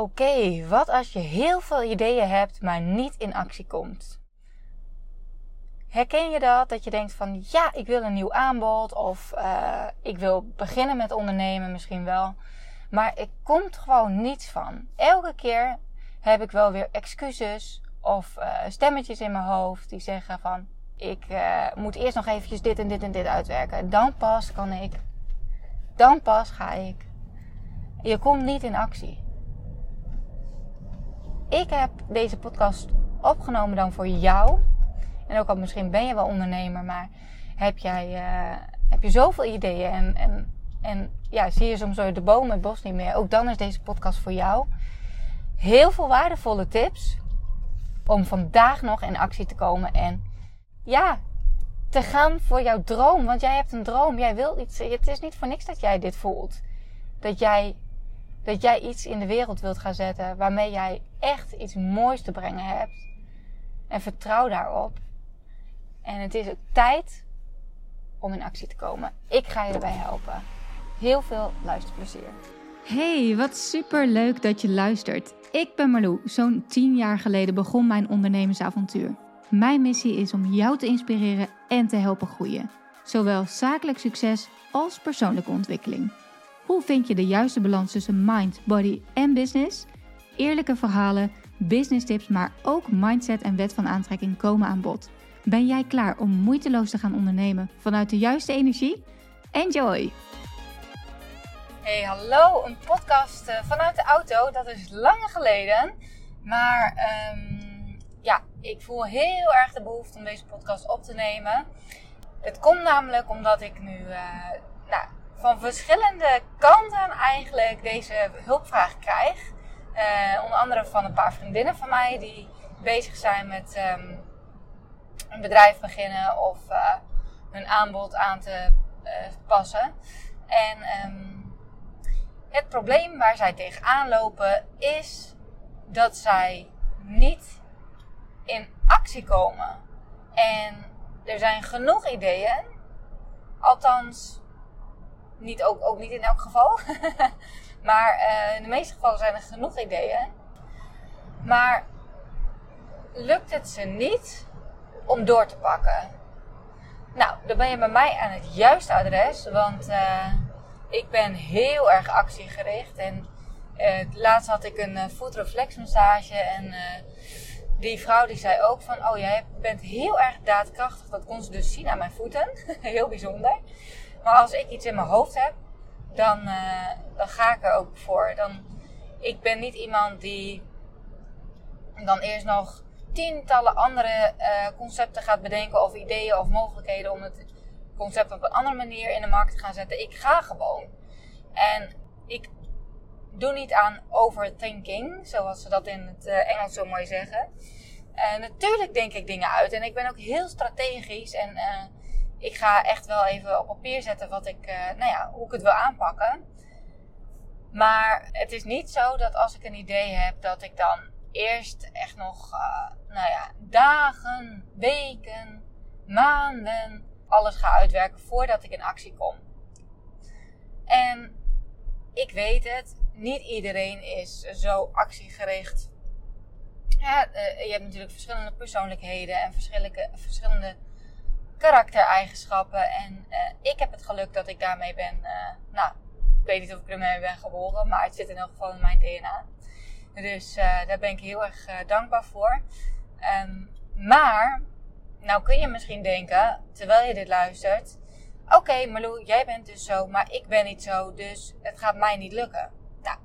Oké, wat als je heel veel ideeën hebt, maar niet in actie komt? Herken je dat? Dat je denkt van ja, ik wil een nieuw aanbod of uh, ik wil beginnen met ondernemen misschien wel. Maar er komt gewoon niets van. Elke keer heb ik wel weer excuses of uh, stemmetjes in mijn hoofd die zeggen van ik uh, moet eerst nog eventjes dit en dit en dit uitwerken. Dan pas kan ik. Dan pas ga ik. Je komt niet in actie. Ik heb deze podcast opgenomen dan voor jou. En ook al misschien ben je wel ondernemer, maar heb jij uh, heb je zoveel ideeën en, en, en ja, zie je soms de boom het bos niet meer. Ook dan is deze podcast voor jou. Heel veel waardevolle tips om vandaag nog in actie te komen en ja, te gaan voor jouw droom. Want jij hebt een droom, jij wilt iets. Het is niet voor niks dat jij dit voelt. Dat jij, dat jij iets in de wereld wilt gaan zetten waarmee jij echt iets moois te brengen hebt. En vertrouw daarop. En het is ook tijd om in actie te komen. Ik ga je erbij helpen. Heel veel luisterplezier. Hey, wat super leuk dat je luistert. Ik ben Marlou. Zo'n 10 jaar geleden begon mijn ondernemersavontuur. Mijn missie is om jou te inspireren en te helpen groeien. Zowel zakelijk succes als persoonlijke ontwikkeling. Hoe vind je de juiste balans tussen mind, body en business? Eerlijke verhalen, business tips, maar ook mindset en wet van aantrekking komen aan bod. Ben jij klaar om moeiteloos te gaan ondernemen vanuit de juiste energie? Enjoy! Hey, hallo, een podcast uh, vanuit de auto. Dat is lang geleden. Maar um, ja, ik voel heel erg de behoefte om deze podcast op te nemen. Het komt namelijk omdat ik nu uh, nou, van verschillende kanten eigenlijk deze hulpvraag krijg. Uh, onder andere van een paar vriendinnen van mij die bezig zijn met um, een bedrijf beginnen of uh, hun aanbod aan te passen. En um, het probleem waar zij tegenaan lopen is dat zij niet in actie komen. En er zijn genoeg ideeën. Althans, niet ook, ook niet in elk geval. maar uh, in de meeste gevallen zijn er genoeg ideeën. Maar lukt het ze niet om door te pakken? Nou, dan ben je bij mij aan het juiste adres. Want uh, ik ben heel erg actiegericht. En uh, laatst had ik een voetreflexmassage. En die vrouw die zei ook van... Oh, jij bent heel erg daadkrachtig. Dat kon ze dus zien aan mijn voeten. heel bijzonder. Maar als ik iets in mijn hoofd heb... Dan, dan ga ik er ook voor. Dan, ik ben niet iemand die... Dan eerst nog tientallen andere concepten gaat bedenken. Of ideeën of mogelijkheden om het concept op een andere manier in de markt te gaan zetten. Ik ga gewoon. En ik doe niet aan overthinking, zoals ze dat in het uh, Engels zo mooi zeggen. Natuurlijk denk ik dingen uit en ik ben ook heel strategisch en ik ga echt wel even op papier zetten wat ik, nou ja, hoe ik het wil aanpakken. Maar het is niet zo dat als ik een idee heb, dat ik dan eerst echt nog, nou ja, dagen, weken, maanden alles ga uitwerken voordat ik in actie kom. En ik weet het, niet iedereen is zo actiegericht. Ja, uh, je hebt natuurlijk verschillende persoonlijkheden en verschillende, verschillende karaktereigenschappen. En uh, ik heb het geluk dat ik daarmee ben. Uh, nou, ik weet niet of ik ermee ben geboren, maar het zit in elk geval in mijn DNA. Dus daar ben ik heel erg dankbaar voor. Um, maar nou kun je misschien denken, terwijl je dit luistert, oké okay, Marlou, jij bent dus zo, maar ik ben niet zo, dus het gaat mij niet lukken. Nou,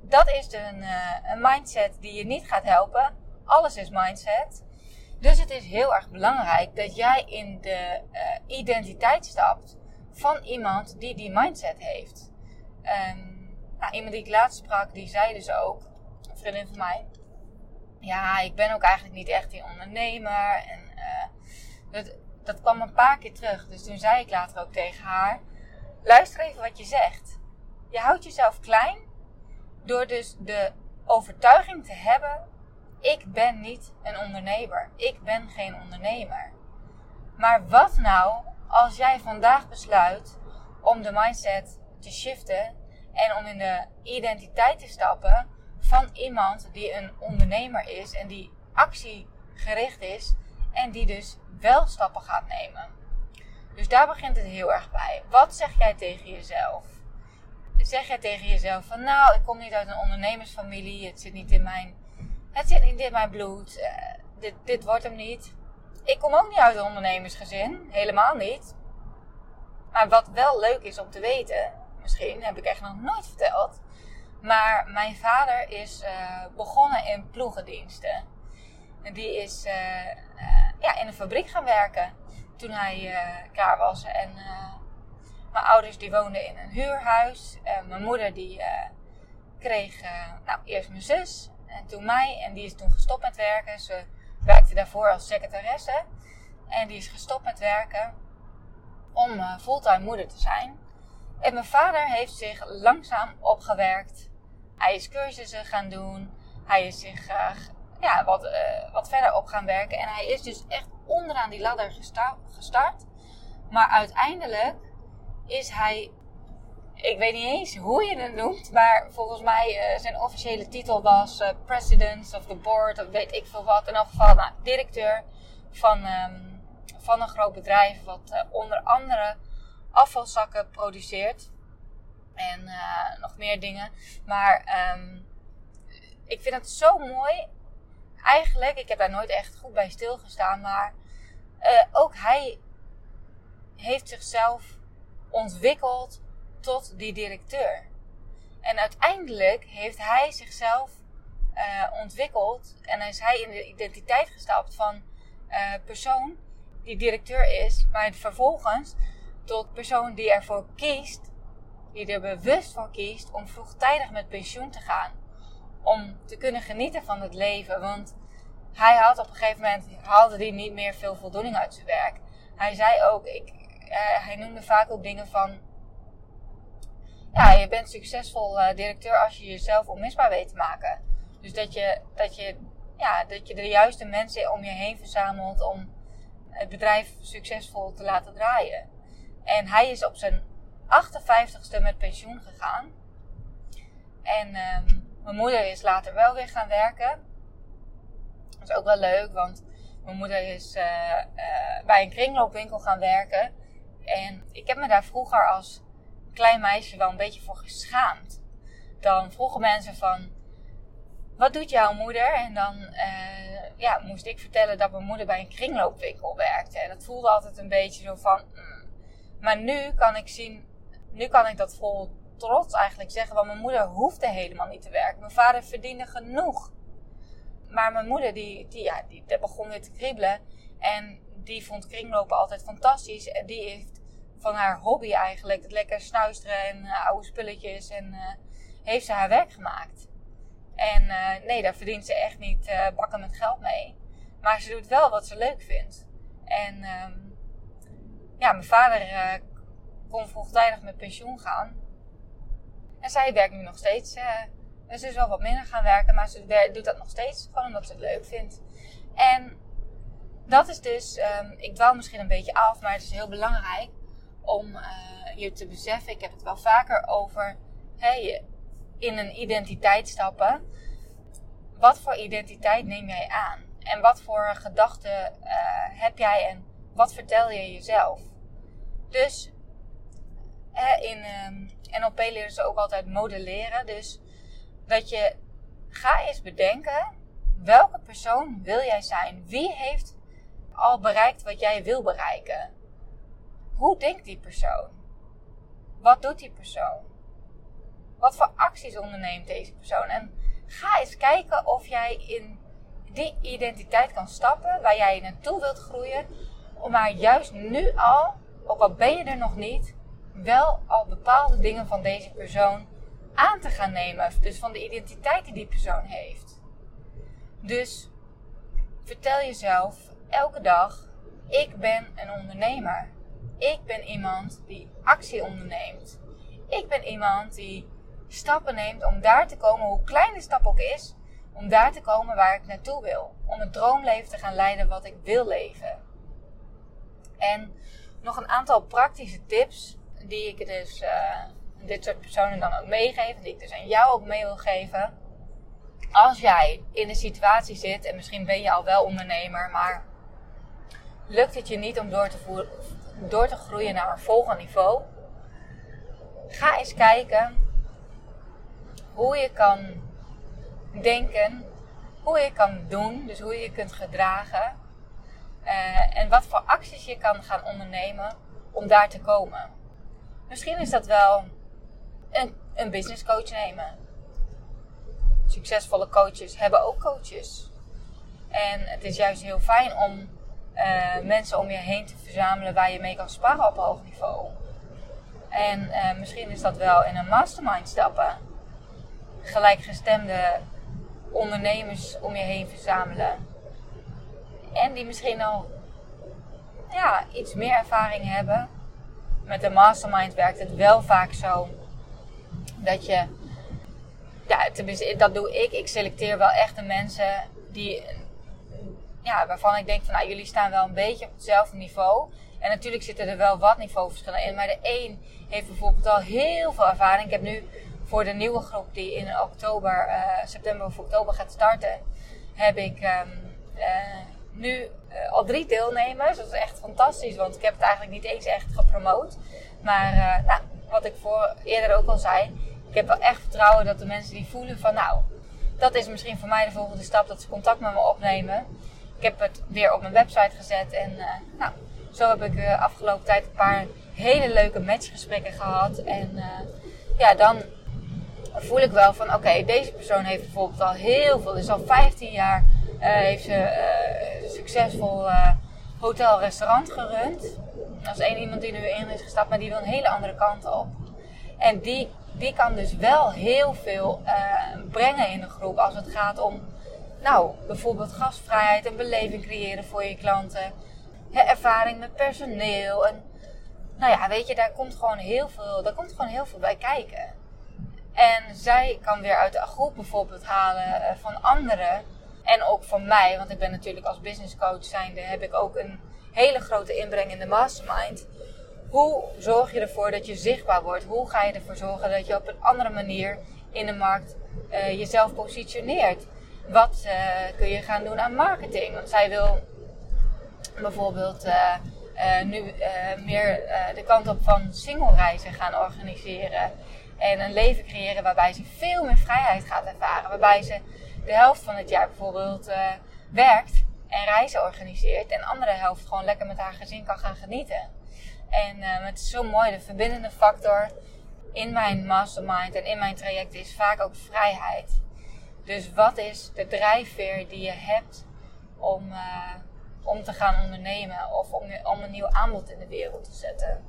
dat is een, een mindset die je niet gaat helpen. Alles is mindset. Dus het is heel erg belangrijk dat jij in de uh, identiteit stapt van iemand die die mindset heeft. Um, nou, iemand die ik laatst sprak, die zei dus ook, een vriendin van mij, ja, ik ben ook eigenlijk niet echt die ondernemer. En uh, dat, dat kwam een paar keer terug. Dus toen zei ik later ook tegen haar: luister even wat je zegt. Je houdt jezelf klein door dus de overtuiging te hebben: ik ben niet een ondernemer. Ik ben geen ondernemer. Maar wat nou als jij vandaag besluit om de mindset te shiften en om in de identiteit te stappen van iemand die een ondernemer is en die actiegericht is en die dus wel stappen gaat nemen. Dus daar begint het heel erg bij. Wat zeg jij tegen jezelf? Zeg jij tegen jezelf van nou, ik kom niet uit een ondernemersfamilie, het zit niet in mijn, het zit niet in mijn bloed, uh, dit, dit wordt hem niet. Ik kom ook niet uit een ondernemersgezin, helemaal niet. Maar wat wel leuk is om te weten, misschien heb ik echt nog nooit verteld, maar mijn vader is uh, begonnen in ploegendiensten. En die is uh, ja, in een fabriek gaan werken toen hij klaar was. En mijn ouders die woonden in een huurhuis. mijn moeder die kreeg nou, eerst mijn zus en toen mij. En die is toen gestopt met werken. Ze werkte daarvoor als secretaresse. En die is gestopt met werken om fulltime moeder te zijn. En mijn vader heeft zich langzaam opgewerkt hij is cursussen gaan doen. Hij is zich uh, ja, wat, uh, wat verder op gaan werken. En hij is dus echt onderaan die ladder gestart. Maar uiteindelijk is hij. Ik weet niet eens hoe je het noemt. Maar volgens mij uh, zijn officiële titel was President of the Board. Of weet ik veel wat. In elk geval nou, directeur van, um, van een groot bedrijf. Wat onder andere afvalzakken produceert. En nog meer dingen. Maar um, ik vind het zo mooi. Eigenlijk, ik heb daar nooit echt goed bij stilgestaan. Maar ook hij heeft zichzelf ontwikkeld tot die directeur. En uiteindelijk heeft hij zichzelf uh, ontwikkeld en is hij in de identiteit gestapt van uh, persoon die directeur is, maar vervolgens tot persoon die ervoor kiest die er bewust voor kiest om vroegtijdig met pensioen te gaan. Om te kunnen genieten van het leven. Want hij had op een gegeven moment, haalde hij niet meer veel voldoening uit zijn werk. Hij zei ook, ik, uh, hij noemde vaak ook dingen van, ja, je bent succesvol uh, directeur als je jezelf onmisbaar weet te maken. Dus dat je, dat je, ja, dat je de juiste mensen om je heen verzamelt om het bedrijf succesvol te laten draaien. En hij is op zijn 58ste met pensioen gegaan. En um, mijn moeder is later wel weer gaan werken. Dat is ook wel leuk, want mijn moeder is uh, uh, bij een kringloopwinkel gaan werken. En ik heb me daar vroeger als klein meisje wel een beetje voor geschaamd. Dan vroegen mensen van, wat doet jouw moeder? En dan uh, ja, moest ik vertellen dat mijn moeder bij een kringloopwinkel werkte. En dat voelde altijd een beetje zo van... Mm. Maar nu kan ik zien nu kan ik dat vol trots eigenlijk zeggen, want mijn moeder hoefde helemaal niet te werken. Mijn vader verdiende genoeg. Maar mijn moeder, die, die, ja, die, begon weer te kriebelen. En die vond kringlopen altijd fantastisch. En die heeft van haar hobby eigenlijk, het lekker snuisteren en uh, oude spulletjes. En uh, heeft ze haar werk gemaakt. En uh, nee, daar verdient ze echt niet bakken met geld mee. Maar ze doet wel wat ze leuk vindt. En um, ja, mijn vader kon vroegtijdig met pensioen gaan. En zij werkt nu nog steeds. Ze is wel wat minder gaan werken, maar ze doet dat nog steeds. Gewoon omdat ze het leuk vindt. En dat is dus, um, ik dwaal misschien een beetje af, maar het is heel belangrijk om uh, je te beseffen. Ik heb het wel vaker over hey, in een identiteit stappen. Wat voor identiteit neem jij aan? En wat voor gedachten uh, heb jij en wat vertel je jezelf? Dus in ehm, NLP leren ze ook altijd modelleren. Dus dat je ga eens bedenken welke persoon wil jij zijn? Wie heeft al bereikt wat jij wil bereiken? Hoe denkt die persoon? Wat doet die persoon? Wat voor acties onderneemt deze persoon? En ga eens kijken of jij in die identiteit kan stappen waar jij naartoe wilt groeien. Om maar juist nu al, ook al ben je er nog niet, wel al bepaalde dingen van deze persoon aan te gaan nemen. Dus van de identiteit die die persoon heeft. Dus vertel jezelf elke dag: ik ben een ondernemer. Ik ben iemand die actie onderneemt. Ik ben iemand die stappen neemt om daar te komen, hoe klein de stap ook is, om daar te komen waar ik naartoe wil. Om het droomleven te gaan leiden wat ik wil leven. En nog een aantal praktische tips die ik dus uh, dit soort personen dan ook meegeef. Die ik dus aan jou ook mee wil geven. als jij in een situatie zit, en misschien ben je al wel ondernemer, maar lukt het je niet om door te, voeren, door te groeien naar een volgend niveau, ga eens kijken hoe je kan denken, hoe je kan doen, dus hoe je je kunt gedragen. Uh, en wat voor acties je kan gaan ondernemen om daar te komen. Misschien is dat wel een, een business coach nemen. Succesvolle coaches hebben ook coaches. En het is juist heel fijn om uh, mensen om je heen te verzamelen waar je mee kan sparren op hoog niveau. En uh, misschien is dat wel in een mastermind stappen. Gelijkgestemde ondernemers om je heen verzamelen. En die misschien al ja, iets meer ervaring hebben. Met een mastermind werkt het wel vaak zo dat je, ja, dat doe ik. Ik selecteer wel echt de mensen die, ja, waarvan ik denk van, nou, jullie staan wel een beetje op hetzelfde niveau. En natuurlijk zitten er wel wat niveauverschillen in. Maar de een heeft bijvoorbeeld al heel veel ervaring. Ik heb nu voor de nieuwe groep die in oktober, uh, september of oktober gaat starten, heb ik um, uh, nu uh, al drie deelnemers. Dat is echt fantastisch, want ik heb het eigenlijk niet eens echt gepromoot. Maar nou, wat ik voor eerder ook al zei, ik heb wel echt vertrouwen dat de mensen die voelen van nou, dat is misschien voor mij de volgende stap, dat ze contact met me opnemen. Ik heb het weer op mijn website gezet en nou, zo heb ik de afgelopen tijd een paar hele leuke matchgesprekken gehad. En ja, dan voel ik wel van oké, deze persoon heeft bijvoorbeeld al heel veel, dus al 15 jaar heeft ze uh, succesvol hotel-restaurant gerund. Dat is één iemand die nu in is gestapt, maar die wil een hele andere kant op. En die, die kan dus wel heel veel brengen in de groep als het gaat om, nou, bijvoorbeeld gastvrijheid en beleving creëren voor je klanten. ervaring met personeel. En, nou ja, weet je, daar komt gewoon heel veel, daar komt gewoon heel veel bij kijken. En zij kan weer uit de groep bijvoorbeeld halen eh, van anderen. En ook van mij, want ik ben natuurlijk als business coach zijnde, heb ik ook een hele grote inbreng in de mastermind. Hoe zorg je ervoor dat je zichtbaar wordt? Hoe ga je ervoor zorgen dat je op een andere manier in de markt uh, jezelf positioneert? Wat uh, kun je gaan doen aan marketing? Want zij wil bijvoorbeeld uh, nu meer de kant op van single reizen gaan organiseren. En een leven creëren waarbij ze veel meer vrijheid gaat ervaren. Waarbij ze de helft van het jaar bijvoorbeeld werkt en reizen organiseert. En de andere helft gewoon lekker met haar gezin kan gaan genieten. En het is zo mooi, de verbindende factor in mijn mastermind en in mijn traject is vaak ook vrijheid. Dus wat is de drijfveer die je hebt om, uh, om te gaan ondernemen of om, om een nieuw aanbod in de wereld te zetten?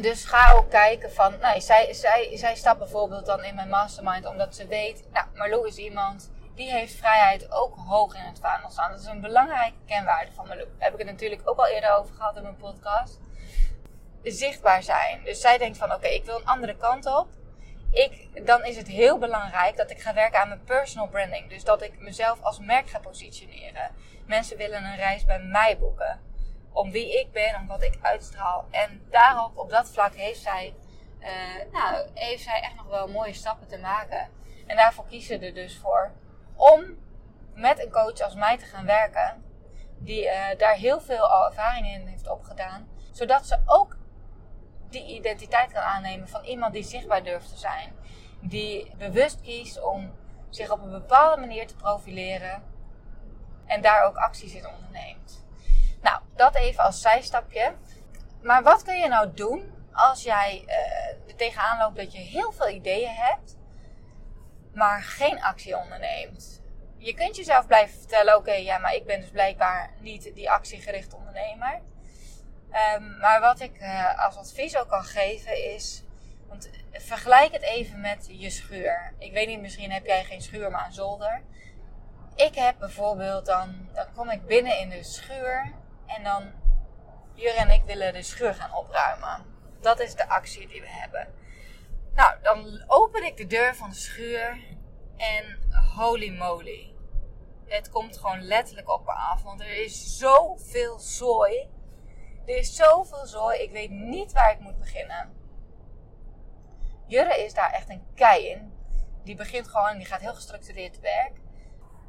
Dus ga ook kijken van, nou, zij, zij, zij stapt bijvoorbeeld dan in mijn mastermind omdat ze weet, nou, Marlou is iemand die heeft vrijheid ook hoog in het vaandel staan. Dat is een belangrijke kenwaarde van Marlou. Daar heb ik het natuurlijk ook al eerder over gehad in mijn podcast. Zichtbaar zijn. Dus zij denkt van, oké, ik wil een andere kant op. Ik, dan is het heel belangrijk dat ik ga werken aan mijn personal branding. Dus dat ik mezelf als merk ga positioneren. Mensen willen een reis bij mij boeken om wie ik ben, om wat ik uitstraal. En daarop, op dat vlak, heeft zij, uh, nou, heeft zij echt nog wel mooie stappen te maken. En daarvoor kiezen ze er dus voor om met een coach als mij te gaan werken, die uh, daar heel veel ervaring in heeft opgedaan, zodat ze ook die identiteit kan aannemen van iemand die zichtbaar durft te zijn. Die bewust kiest om zich op een bepaalde manier te profileren en daar ook acties in onderneemt. Nou, dat even als zijstapje. Maar wat kun je nou doen als jij uh, er tegenaan loopt dat je heel veel ideeën hebt, maar geen actie onderneemt? Je kunt jezelf blijven vertellen: oké, ja, maar ik ben dus blijkbaar niet die actiegerichte ondernemer. Um, maar wat ik uh, als advies ook kan geven is. Want vergelijk het even met je schuur. Ik weet niet, misschien heb jij geen schuur, maar een zolder. Ik heb bijvoorbeeld dan, dan kom ik binnen in de schuur en dan, Jur en ik willen de schuur gaan opruimen. Dat is de actie die we hebben. Nou, dan open ik de deur van de schuur en holy moly. Het komt gewoon letterlijk op me af. Want er is zoveel zooi. Er is zoveel zooi. Ik weet niet waar ik moet beginnen. Jurre is daar echt een kei in. die begint gewoon, die gaat heel gestructureerd te werk.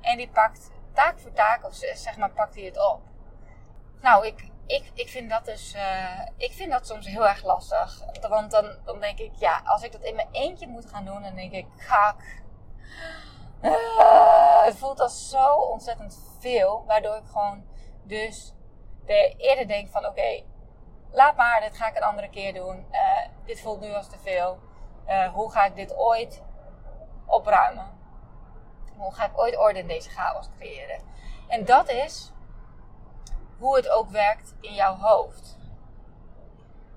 En die pakt taak voor taak, of zeg maar, pakt hij het op. Nou, ik, ik, ik vind dat dus, uh, ik vind dat soms heel erg lastig. Want dan, dan denk ik, ja, als ik dat in mijn eentje moet gaan doen, dan denk ik, kak. Uh, het voelt als zo ontzettend veel, waardoor ik gewoon dus de, eerder denk van, oké, laat maar, dit ga ik een andere keer doen. Uh, dit voelt nu als te veel. hoe ga ik dit ooit opruimen? Hoe ga ik ooit orde in deze chaos creëren? En dat is hoe het ook werkt in jouw hoofd.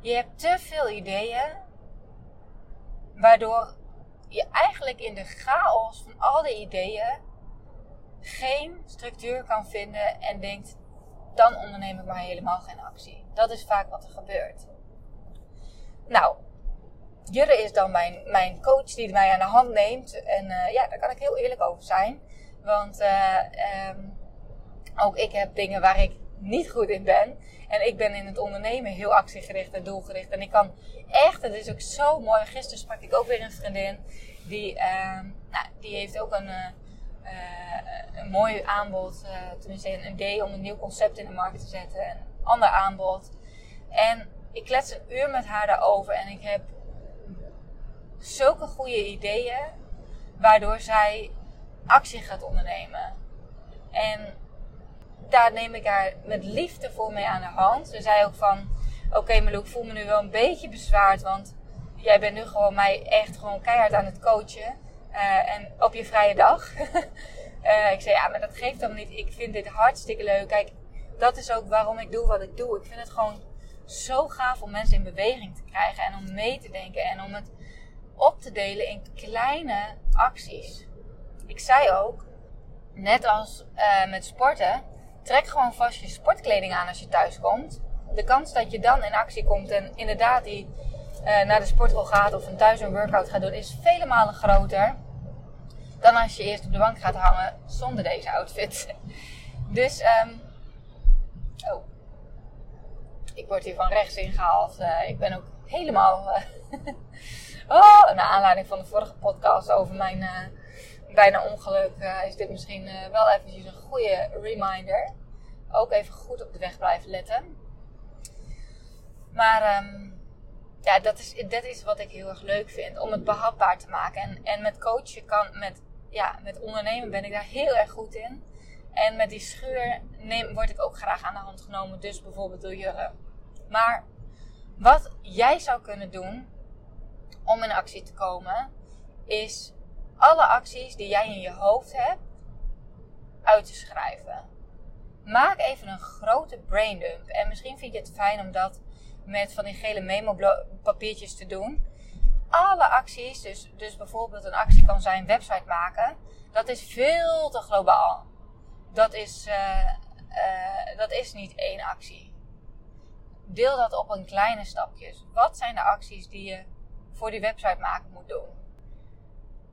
Je hebt te veel ideeën, waardoor je eigenlijk in de chaos van al die ideeën geen structuur kan vinden en denkt: dan onderneem ik maar helemaal geen actie. Dat is vaak wat er gebeurt. Nou, Jurre is dan mijn, mijn coach die mij aan de hand neemt. En uh, ja, daar kan ik heel eerlijk over zijn. Want uh, um, ook ik heb dingen waar ik niet goed in ben. En ik ben in het ondernemen heel actiegericht en doelgericht. En ik kan echt, het is ook zo mooi. Gisteren sprak ik ook weer een vriendin. Die, uh, nou, die heeft ook een, uh, een mooi aanbod. Uh, tenminste, een idee om een nieuw concept in de markt te zetten. Een ander aanbod. En ik klets een uur met haar daarover. En ik heb zulke goede ideeën. Waardoor zij actie gaat ondernemen. En daar neem ik haar met liefde voor mee aan de hand. Ze zei ook van, oké okay, ik voel me nu wel een beetje bezwaard, want jij bent nu gewoon mij echt gewoon keihard aan het coachen. Uh, en op je vrije dag. uh, ik zei, ja, maar dat geeft dan niet. Ik vind dit hartstikke leuk. Kijk, dat is ook waarom ik doe wat ik doe. Ik vind het gewoon zo gaaf om mensen in beweging te krijgen en om mee te denken en om het op te delen in kleine acties. Ik zei ook, net als uh, met sporten, Trek gewoon vast je sportkleding aan als je thuis komt. De kans dat je dan in actie komt en inderdaad die uh, naar de sportschool gaat of een thuis een workout gaat doen, is vele malen groter dan als je eerst op de bank gaat hangen zonder deze outfit. Dus, um, oh, ik word hier van rechts ingehaald. Uh, ik ben ook helemaal, uh, oh, naar aanleiding van de vorige podcast over mijn bijna ongeluk is dit misschien wel eventjes een goede reminder. Ook even goed op de weg blijven letten. Maar um, ja, dat is, dat is wat ik heel erg leuk vind. Om het behapbaar te maken. En, en met coachen kan, met, ja, met ondernemen ben ik daar heel erg goed in. En met die schuur neem, word ik ook graag aan de hand genomen. Dus bijvoorbeeld door Jurre. Maar wat jij zou kunnen doen om in actie te komen, is alle acties die jij in je hoofd hebt uit te schrijven. Maak even een grote braindump. En misschien vind je het fijn om dat met van die gele memo-papiertjes te doen. Alle acties, dus, dus bijvoorbeeld een actie kan zijn website maken, dat is veel te globaal. Dat is, uh, uh, dat is niet één actie. Deel dat op in kleine stapjes. Wat zijn de acties die je voor die website maken moet doen?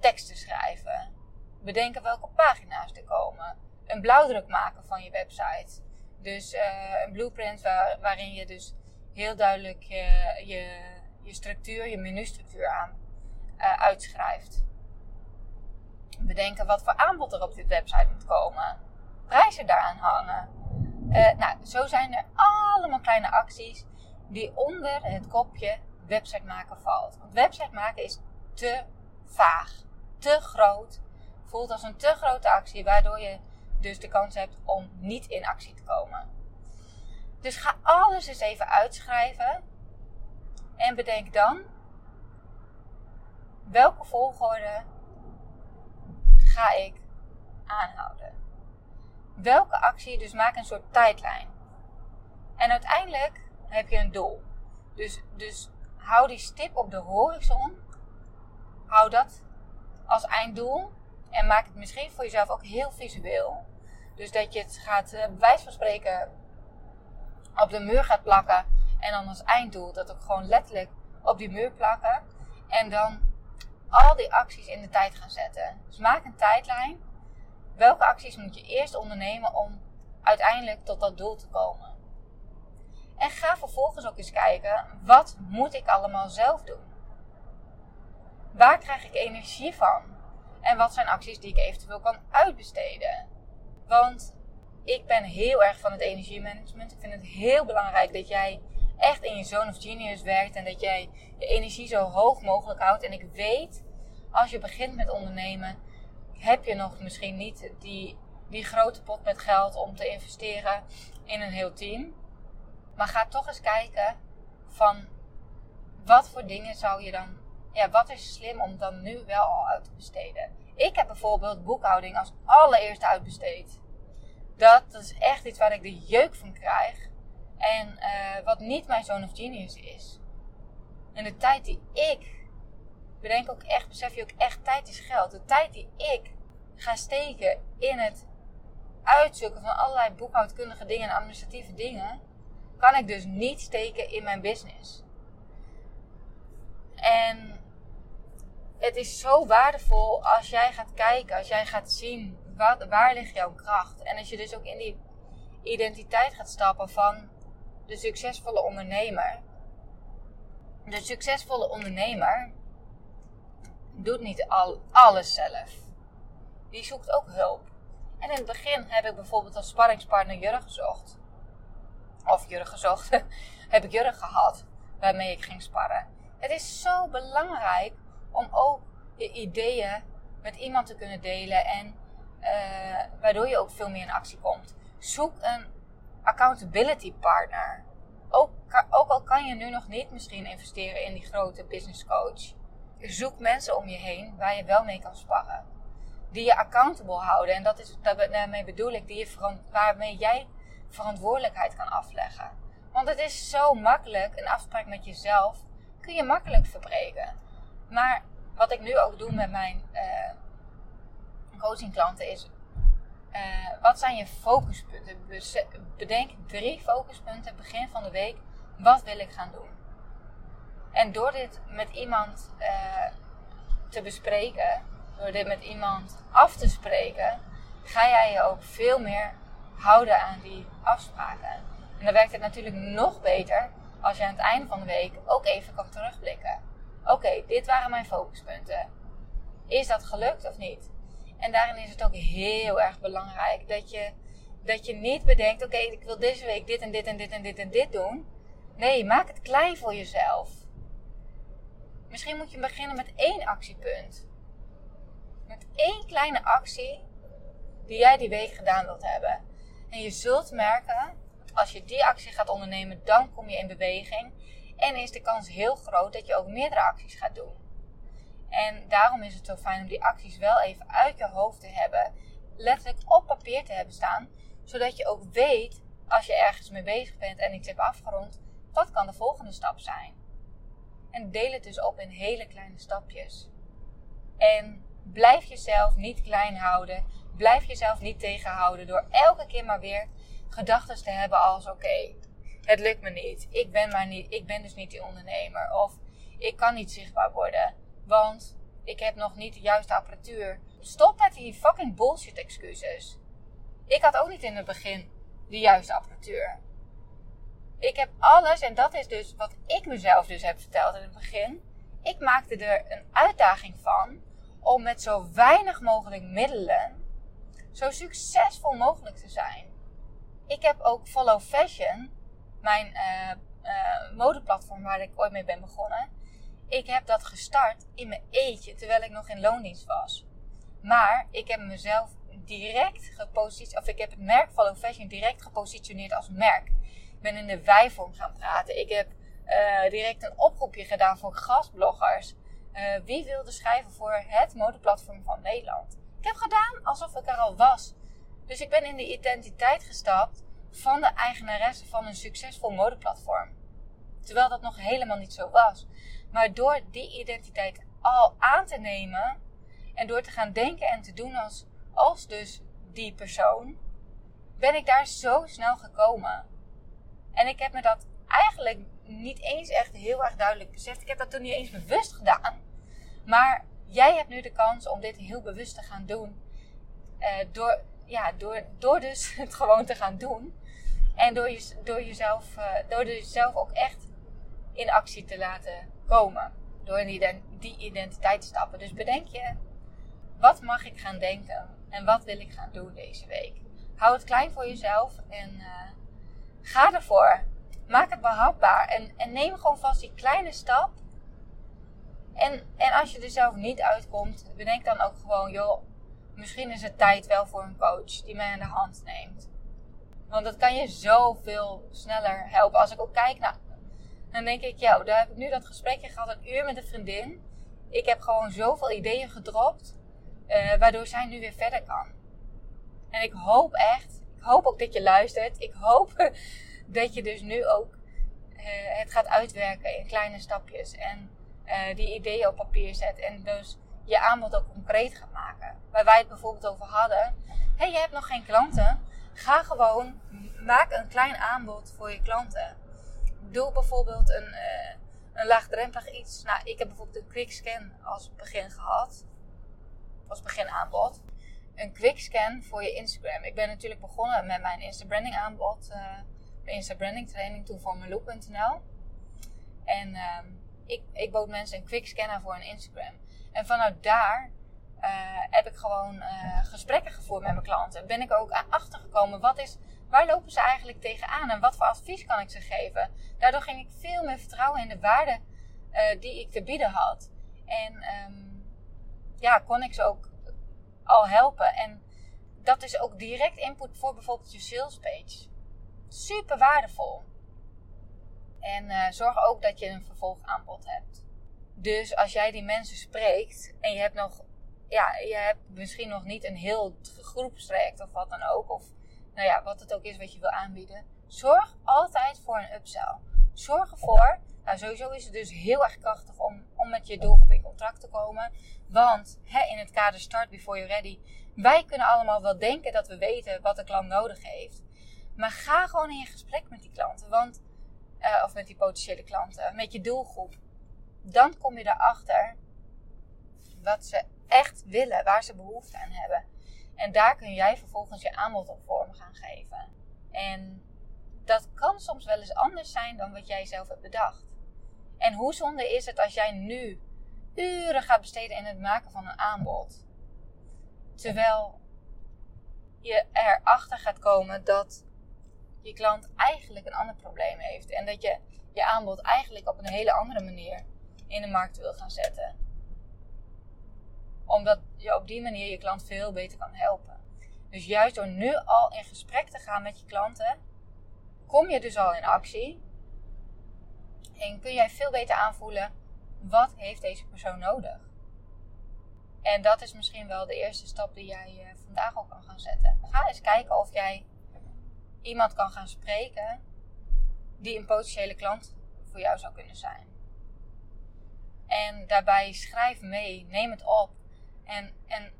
teksten schrijven. Bedenken welke pagina's er komen. Een blauwdruk maken van je website. Dus uh, een blueprint waar, waarin je dus heel duidelijk je, je, je structuur, je menustructuur aan uh, uitschrijft. Bedenken wat voor aanbod er op dit website moet komen. Prijzen daaraan hangen. Uh, nou, zo zijn er allemaal kleine acties die onder het kopje website maken valt. Want website maken is te vaag te groot. Voelt als een te grote actie, waardoor je dus de kans hebt om niet in actie te komen. Dus ga alles eens even uitschrijven. En bedenk dan welke volgorde ga ik aanhouden. Welke actie, dus maak een soort tijdlijn. En uiteindelijk heb je een doel. Dus, dus hou die stip op de horizon. Hou dat als einddoel. En maak het misschien voor jezelf ook heel visueel. Dus dat je het gaat, uh, bij van spreken, op de muur gaat plakken. En dan als einddoel dat ook gewoon letterlijk op die muur plakken. En dan al die acties in de tijd gaan zetten. Dus maak een tijdlijn. Welke acties moet je eerst ondernemen om uiteindelijk tot dat doel te komen? En ga vervolgens ook eens kijken, wat moet ik allemaal zelf doen? Waar krijg ik energie van? En wat zijn acties die ik eventueel kan uitbesteden? Want ik ben heel erg van het energiemanagement. Ik vind het heel belangrijk dat jij echt in je zone of genius werkt en dat jij je energie zo hoog mogelijk houdt. En ik weet, als je begint met ondernemen, heb je nog misschien niet die, die grote pot met geld om te investeren in een heel team. Maar ga toch eens kijken van wat voor dingen zou je dan, ja, wat is slim om dan nu wel al uit te besteden. Ik heb bijvoorbeeld boekhouding als allereerste uitbesteed. Dat, is echt iets waar ik de jeuk van krijg. En uh, wat niet mijn zoon of genius is. En de tijd die ik, bedenk ook echt, besef je ook echt, tijd is geld. De tijd die ik ga steken in het uitzoeken van allerlei boekhoudkundige dingen en administratieve dingen, kan ik dus niet steken in mijn business. En het is zo waardevol als jij gaat kijken, als jij gaat zien wat, waar ligt jouw kracht. En als je dus ook in die identiteit gaat stappen van de succesvolle ondernemer. De succesvolle ondernemer doet niet al, alles zelf. Die zoekt ook hulp. En in het begin heb ik bijvoorbeeld als sparringspartner Jurgen gezocht. Of Jurgen gezocht. heb ik Jurgen gehad waarmee ik ging sparren. Het is zo belangrijk om ook je ideeën met iemand te kunnen delen en uh, waardoor je ook veel meer in actie komt. Zoek een accountability partner. Ook, ook al kan je nu nog niet misschien investeren in die grote business coach. Zoek mensen om je heen waar je wel mee kan sparren. Die je accountable houden. En dat is, daarmee bedoel ik die je waarmee jij verantwoordelijkheid kan afleggen. Want het is zo makkelijk, een afspraak met jezelf kun je makkelijk verbreken. Maar wat ik nu ook doe met mijn uh, coachingklanten is: uh, wat zijn je focuspunten? Bedenk drie focuspunten begin van de week. Wat wil ik gaan doen? En door dit met iemand uh, te bespreken, door dit met iemand af te spreken, ga jij je ook veel meer houden aan die afspraken. En dan werkt het natuurlijk nog beter als je aan het einde van de week ook even kan terugblikken. Oké, dit waren mijn focuspunten. Is dat gelukt of niet? En daarin is het ook heel erg belangrijk dat je, dat je niet bedenkt: oké, ik wil deze week dit en dit en dit en dit en dit doen. Nee, maak het klein voor jezelf. Misschien moet je beginnen met één actiepunt. Met één kleine actie die jij die week gedaan wilt hebben. En je zult merken, als je die actie gaat ondernemen, dan kom je in beweging. En is de kans heel groot dat je ook meerdere acties gaat doen. En daarom is het zo fijn om die acties wel even uit je hoofd te hebben. Letterlijk op papier te hebben staan. Zodat je ook weet, als je ergens mee bezig bent en iets hebt afgerond, wat kan de volgende stap zijn. En deel het dus op in hele kleine stapjes. En blijf jezelf niet klein houden. Blijf jezelf niet tegenhouden door elke keer maar weer gedachten te hebben als oké, het lukt me niet. Ik ben, maar niet. ik ben dus niet die ondernemer. Of ik kan niet zichtbaar worden. Want ik heb nog niet de juiste apparatuur. Stop met die fucking bullshit excuses. Ik had ook niet in het begin de juiste apparatuur. Ik heb alles, en dat is dus wat ik mezelf dus heb verteld in het begin. Ik maakte er een uitdaging van om met zo weinig mogelijk middelen zo succesvol mogelijk te zijn. Ik heb ook Follow Fashion, mijn uh, modeplatform waar ik ooit mee ben begonnen. Ik heb dat gestart in mijn eentje, terwijl ik nog in loondienst was. Maar ik heb mezelf direct gepositioneerd, of ik heb het merk Follow Fashion direct gepositioneerd als merk. Ik ben in de wijvorm gaan praten. Ik heb uh, direct een oproepje gedaan voor gastbloggers. Uh, wie wilde schrijven voor het modeplatform van Nederland? Ik heb gedaan alsof ik er al was. Dus ik ben in de identiteit gestapt van de eigenaresse van een succesvol modeplatform. Terwijl dat nog helemaal niet zo was. Maar door die identiteit al aan te nemen en door te gaan denken en te doen als, als dus die persoon, ben ik daar zo snel gekomen. En ik heb me dat eigenlijk niet eens echt heel erg duidelijk beseft. Ik heb dat toen niet eens bewust gedaan. Maar jij hebt nu de kans om dit heel bewust te gaan doen. Uh, door, ja, door, door dus het gewoon te gaan doen. En door, je, door, jezelf, uh, door jezelf ook echt in actie te laten komen. Door die, identiteit te stappen. Dus bedenk je, wat mag ik gaan denken en wat wil ik gaan doen deze week? Hou het klein voor jezelf en uh, ga ervoor. Maak het behapbaar en, en neem gewoon vast die kleine stap. En, en als je er zelf niet uitkomt, bedenk dan ook gewoon, joh, misschien is het tijd wel voor een coach die mij aan de hand neemt. Want dat kan je zoveel sneller helpen. Als ik ook kijk naar, dan denk ik, ja, daar heb ik nu dat gesprekje gehad, een uur met een vriendin. Ik heb gewoon zoveel ideeën gedropt, uh, waardoor zij nu weer verder kan. En ik hoop echt, ik hoop ook dat je luistert. Ik hoop dat je dus nu ook uh, het gaat uitwerken in kleine stapjes. En uh, die ideeën op papier zet. En dus je aanbod ook concreet gaat maken. Waar wij het bijvoorbeeld over hadden. hey, je hebt nog geen klanten. Ga gewoon, maak een klein aanbod voor je klanten. Doe bijvoorbeeld een, uh, een laagdrempelig iets. Nou, ik heb bijvoorbeeld een quick scan als begin gehad. Als begin aanbod een quick scan voor je Instagram. Ik ben natuurlijk begonnen met mijn Insta branding aanbod, uh, de Insta branding training toen voor meloe.nl. En uh, ik, ik bood mensen een quick scan aan voor een Instagram. En vanuit daar uh, heb ik gewoon gesprekken gevoerd met mijn klanten. Ben ik ook achtergekomen wat is, waar lopen ze eigenlijk tegenaan en wat voor advies kan ik ze geven. Daardoor ging ik veel meer vertrouwen in de waarde die ik te bieden had. En um, ja, kon ik ze ook al helpen. En dat is ook direct input voor bijvoorbeeld je sales page. Super waardevol. En uh, zorg ook dat je een vervolgaanbod hebt. Dus als jij die mensen spreekt en je hebt nog, ja, je hebt misschien nog niet een heel groepstraject of wat dan ook, of nou ja, wat het ook is wat je wil aanbieden, zorg altijd voor een upsell. Zorg ervoor, nou sowieso is het dus heel erg krachtig om, om met je doelgroep in contact te komen. Want hè, in het kader Start Before You're Ready, wij kunnen allemaal wel denken dat we weten wat de klant nodig heeft. Maar ga gewoon in gesprek met die klanten, want, uh, of met die potentiële klanten, met je doelgroep. Dan kom je erachter wat ze echt willen, waar ze behoefte aan hebben. En daar kun jij vervolgens je aanbod op vorm gaan geven. En dat kan soms wel eens anders zijn dan wat jij zelf hebt bedacht. En hoe zonde is het als jij nu uren gaat besteden in het maken van een aanbod. Terwijl je erachter gaat komen dat je klant eigenlijk een ander probleem heeft. En dat je je aanbod eigenlijk op een hele andere manier in de markt wil gaan zetten. Omdat je op die manier je klant veel beter kan helpen. Dus juist door nu al in gesprek te gaan met je klanten, kom je dus al in actie. En kun jij veel beter aanvoelen wat heeft deze persoon nodig? En dat is misschien wel de eerste stap die jij uh, vandaag al kan gaan zetten. Ga eens kijken of jij iemand kan gaan spreken die een potentiële klant voor jou zou kunnen zijn. En daarbij schrijf mee, neem het op. En, en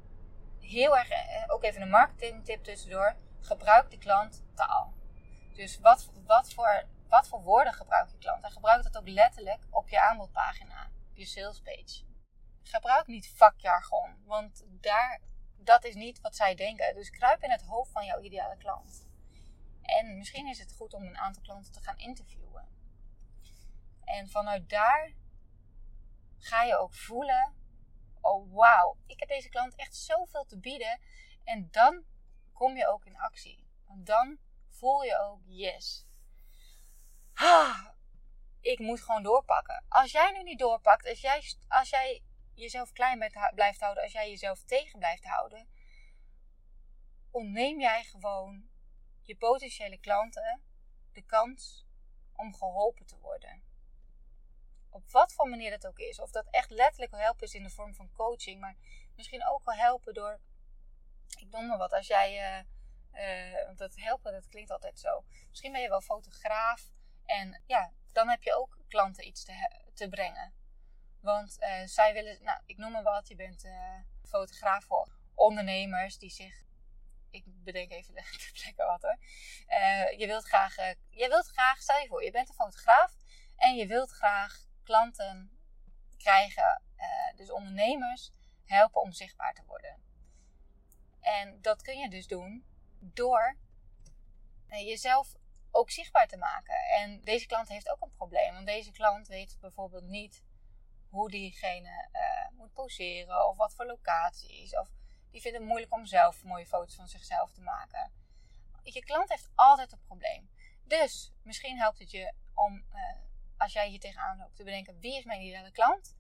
heel erg, eh, ook even een marketingtip tussendoor, gebruik de klant taal. Dus wat, wat, voor, wat voor woorden gebruik je klant? En gebruik dat ook letterlijk op je aanbodpagina je sales page. Gebruik niet vakjargon, want daar, dat is niet wat zij denken. Dus kruip in het hoofd van jouw ideale klant. En misschien is het goed om een aantal klanten te gaan interviewen. En vanuit daar ga je ook voelen: oh wauw, ik heb deze klant echt zoveel te bieden. En dan kom je ook in actie. Want dan voel je ook yes. Ah, ik moet gewoon doorpakken. Als jij nu niet doorpakt, als jij, als jij jezelf klein blijft houden, als jij jezelf tegen blijft houden, ontneem jij gewoon je potentiële klanten de kans om geholpen te worden. Op wat voor manier dat ook is. Of dat echt letterlijk helpen is in de vorm van coaching, maar misschien ook wel helpen door. Ik noem maar wat, als jij. Uh, want dat helpen, dat klinkt altijd zo. Misschien ben je wel fotograaf. En ja, dan heb je ook klanten iets te, te brengen. Want uh, zij willen, nou, ik noem maar wat, je bent fotograaf voor ondernemers die zich, ik bedenk even de plekken wat hoor. Je wilt graag, je wilt graag, stel je voor, je bent een fotograaf en je wilt graag klanten krijgen, dus ondernemers, helpen om zichtbaar te worden. En dat kun je dus doen door jezelf ook zichtbaar te maken. En deze klant heeft ook een probleem. Want deze klant weet bijvoorbeeld niet hoe diegene uh, moet poseren of wat voor locaties. Of die vinden het moeilijk om zelf mooie foto's van zichzelf te maken. Je klant heeft altijd een probleem. Dus misschien helpt het je om, als jij hier tegenaan loopt, te bedenken: wie is mijn ideale klant?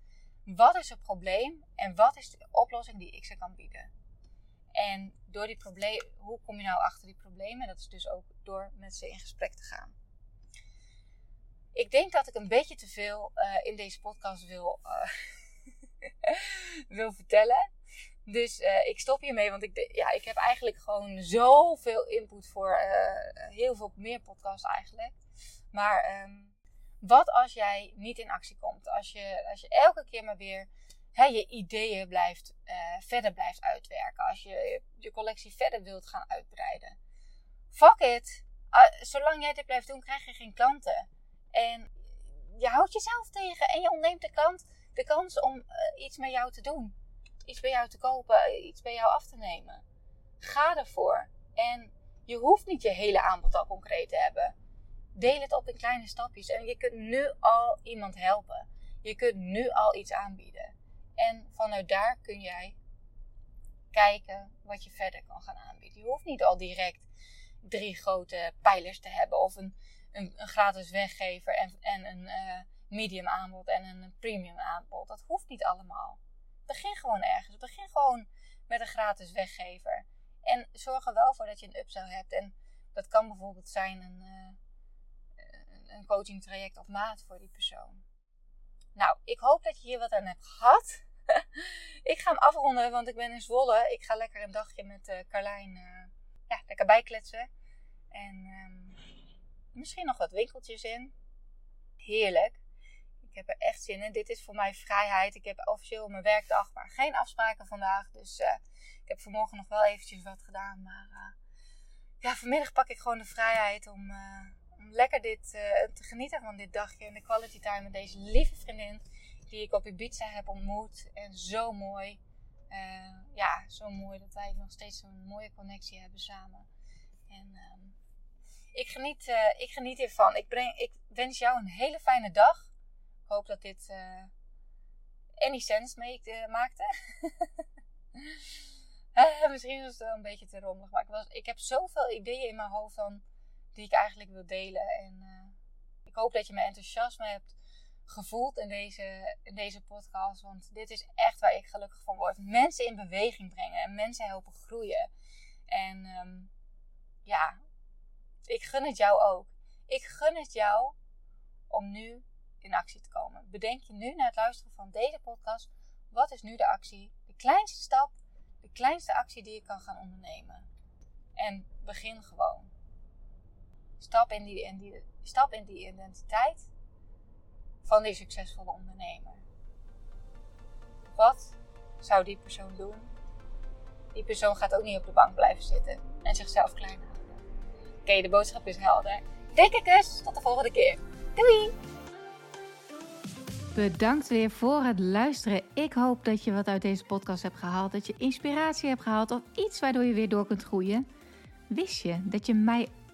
Wat is het probleem? En wat is de oplossing die ik ze kan bieden? En door die problemen, hoe kom je nou achter die problemen? Dat is dus ook door met ze in gesprek te gaan. Ik denk dat ik een beetje te veel uh, in deze podcast wil, uh, wil vertellen. Dus uh, ik stop hiermee, want ik, ja, ik heb eigenlijk gewoon zoveel input voor heel veel meer podcasts eigenlijk. Maar um, wat als jij niet in actie komt? Als je, als je elke keer maar weer hè, je ideeën blijft, uh, verder blijft uitwerken. Als je je collectie verder wilt gaan uitbreiden. Fuck it. Zolang jij dit blijft doen, krijg je geen klanten. En je houdt jezelf tegen en je ontneemt de, de kans om uh, iets met jou te doen. Iets bij jou te kopen, iets bij jou af te nemen. Ga ervoor. En je hoeft niet je hele aanbod al concreet te hebben. Deel het op in kleine stapjes. En je kunt nu al iemand helpen. Je kunt nu al iets aanbieden. En vanuit daar kun jij kijken wat je verder kan gaan aanbieden. Je hoeft niet al direct drie grote pijlers te hebben of een, een, een gratis weggever en, en een uh, medium aanbod en een premium aanbod. Dat hoeft niet allemaal. Begin gewoon ergens. Begin gewoon met een gratis weggever. En zorg er wel voor dat je een upsell hebt. En dat kan bijvoorbeeld zijn een, uh, een coaching traject of maat voor die persoon. Nou, ik hoop dat je hier wat aan hebt gehad. ik ga hem afronden, want ik ben in Zwolle. Ik ga lekker een dagje met uh, Carlijn uh, ja, lekker bijkletsen. En um, misschien nog wat winkeltjes in. Heerlijk. Ik heb er echt zin in. Dit is voor mij vrijheid. Ik heb officieel mijn werkdag, maar geen afspraken vandaag. Dus uh, ik heb vanmorgen nog wel eventjes wat gedaan. Maar ja, vanmiddag pak ik gewoon de vrijheid om, om lekker dit, te genieten van dit dagje. En de quality time met deze lieve vriendin die ik op Ibiza heb ontmoet. En zo mooi. Uh, ja, zo mooi dat wij nog steeds een mooie connectie hebben samen. En um, ik, geniet, uh, ik geniet hiervan. Ik, breng, ik wens jou een hele fijne dag. Ik hoop dat dit any sense maakte. misschien was het wel een beetje te rommelig. Maar ik, was, ik heb zoveel ideeën in mijn hoofd dan, die ik eigenlijk wil delen. En ik hoop dat je mijn enthousiasme hebt gevoeld in deze, in deze podcast. Want dit is echt waar ik gelukkig van word. Mensen in beweging brengen en mensen helpen groeien. En um, ja, ik gun het jou ook. Ik gun het jou om nu in actie te komen. Bedenk je nu na het luisteren van deze podcast: wat is nu de actie? De kleinste stap, de kleinste actie die je kan gaan ondernemen. En begin gewoon. Stap in die, in die, stap in die identiteit van die succesvolle ondernemer. Wat zou die persoon doen? Die persoon gaat ook niet op de bank blijven zitten en zichzelf klein houden. Oké, de boodschap is helder. Dikke kus, tot de volgende keer. Doei! Bedankt weer voor het luisteren. Ik hoop dat je wat uit deze podcast hebt gehaald. Dat je inspiratie hebt gehaald of iets waardoor je weer door kunt groeien. Wist je dat je mij